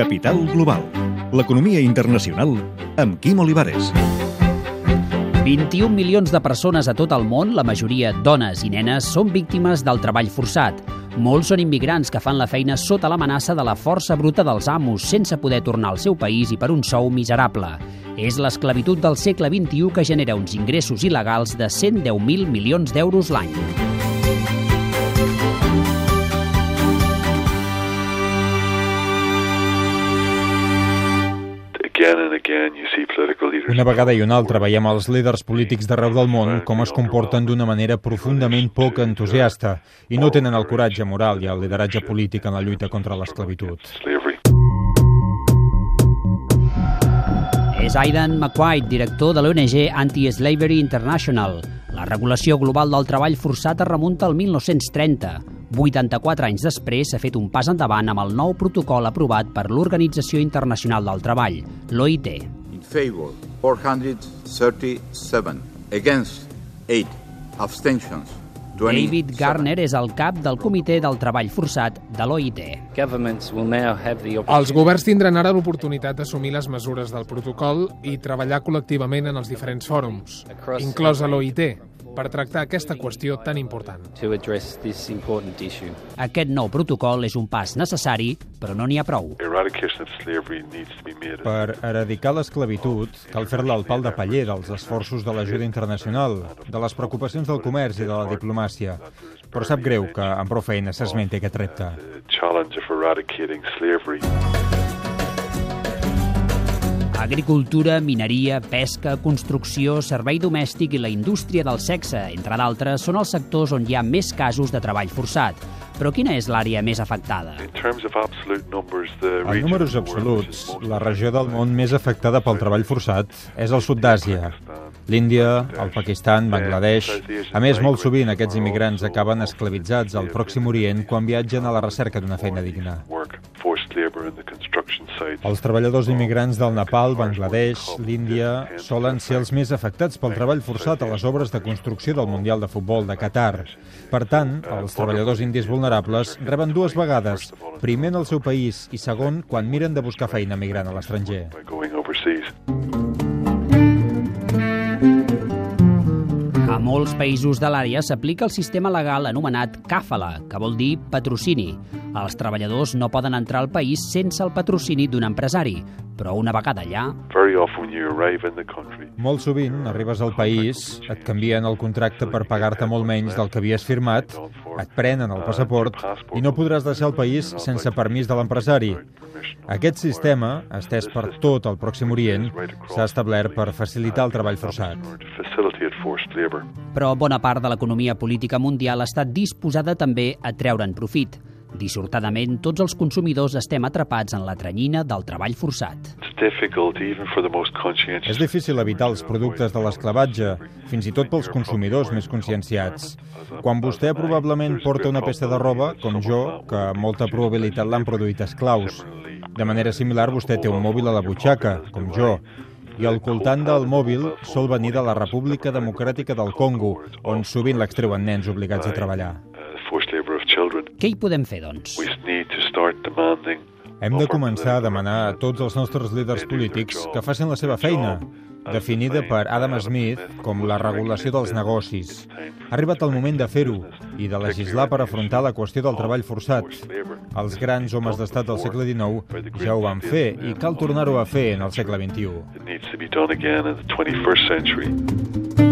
Capital Global. L'economia internacional amb Quim Olivares. 21 milions de persones a tot el món, la majoria dones i nenes, són víctimes del treball forçat. Molts són immigrants que fan la feina sota l'amenaça de la força bruta dels amos, sense poder tornar al seu país i per un sou miserable. És l'esclavitud del segle XXI que genera uns ingressos il·legals de 110.000 milions d'euros l'any. Una vegada i una altra veiem els líders polítics d'arreu del món com es comporten d'una manera profundament poc entusiasta i no tenen el coratge moral i el lideratge polític en la lluita contra l'esclavitud. És Aidan McQuaid, director de l'ONG Anti-Slavery International. La regulació global del treball forçat es remunta al 1930. 84 anys després s'ha fet un pas endavant amb el nou protocol aprovat per l'Organització Internacional del Treball, l'OIT. In favor, 437. Against, 8. Abstentions, 20. David Garner és el cap del Comitè del Treball Forçat de l'OIT. Els governs tindran ara l'oportunitat d'assumir les mesures del protocol i treballar col·lectivament en els diferents fòrums, inclosa l'OIT, per tractar aquesta qüestió tan important. Aquest nou protocol és un pas necessari, però no n'hi ha prou. Per eradicar l'esclavitud, cal fer-la al pal de paller dels esforços de l'ajuda internacional, de les preocupacions del comerç i de la diplomàcia. Però sap greu que amb prou feina s'esmenti aquest repte. Agricultura, mineria, pesca, construcció, servei domèstic i la indústria del sexe, entre d'altres, són els sectors on hi ha més casos de treball forçat. Però quina és l'àrea més afectada? En números absoluts, la regió del món més afectada pel treball forçat és el sud d'Àsia. L'Índia, el Pakistan, Bangladesh... A més, molt sovint aquests immigrants acaben esclavitzats al Pròxim Orient quan viatgen a la recerca d'una feina digna. Els treballadors immigrants del Nepal, Bangladesh, l'Índia, solen ser els més afectats pel treball forçat a les obres de construcció del Mundial de Futbol de Qatar. Per tant, els treballadors indis vulnerables reben dues vegades, primer en el seu país i segon quan miren de buscar feina migrant a l'estranger. A molts països de l'àrea s'aplica el sistema legal anomenat CAFALA, que vol dir patrocini. Els treballadors no poden entrar al país sense el patrocini d'un empresari, però una vegada allà... Molt sovint arribes al país, et canvien el contracte per pagar-te molt menys del que havies firmat, et prenen el passaport i no podràs deixar el país sense permís de l'empresari. Aquest sistema, estès per tot el Pròxim Orient, s'ha establert per facilitar el treball forçat. Però bona part de l'economia política mundial està disposada també a treure'n profit. Dissortadament, tots els consumidors estem atrapats en la tranyina del treball forçat. És difícil evitar els productes de l'esclavatge, fins i tot pels consumidors més conscienciats. Quan vostè probablement porta una peça de roba, com jo, que amb molta probabilitat l'han produït esclaus. De manera similar, vostè té un mòbil a la butxaca, com jo, i el coltant del mòbil sol venir de la República Democràtica del Congo, on sovint l'extreuen nens obligats a treballar. Què hi podem fer, doncs? Hem de començar a demanar a tots els nostres líders polítics que facin la seva feina, definida per Adam Smith com la regulació dels negocis. Ha arribat el moment de fer-ho i de legislar per afrontar la qüestió del treball forçat. Els grans homes d'estat del segle XIX ja ho van fer i cal tornar-ho a fer en el segle XXI.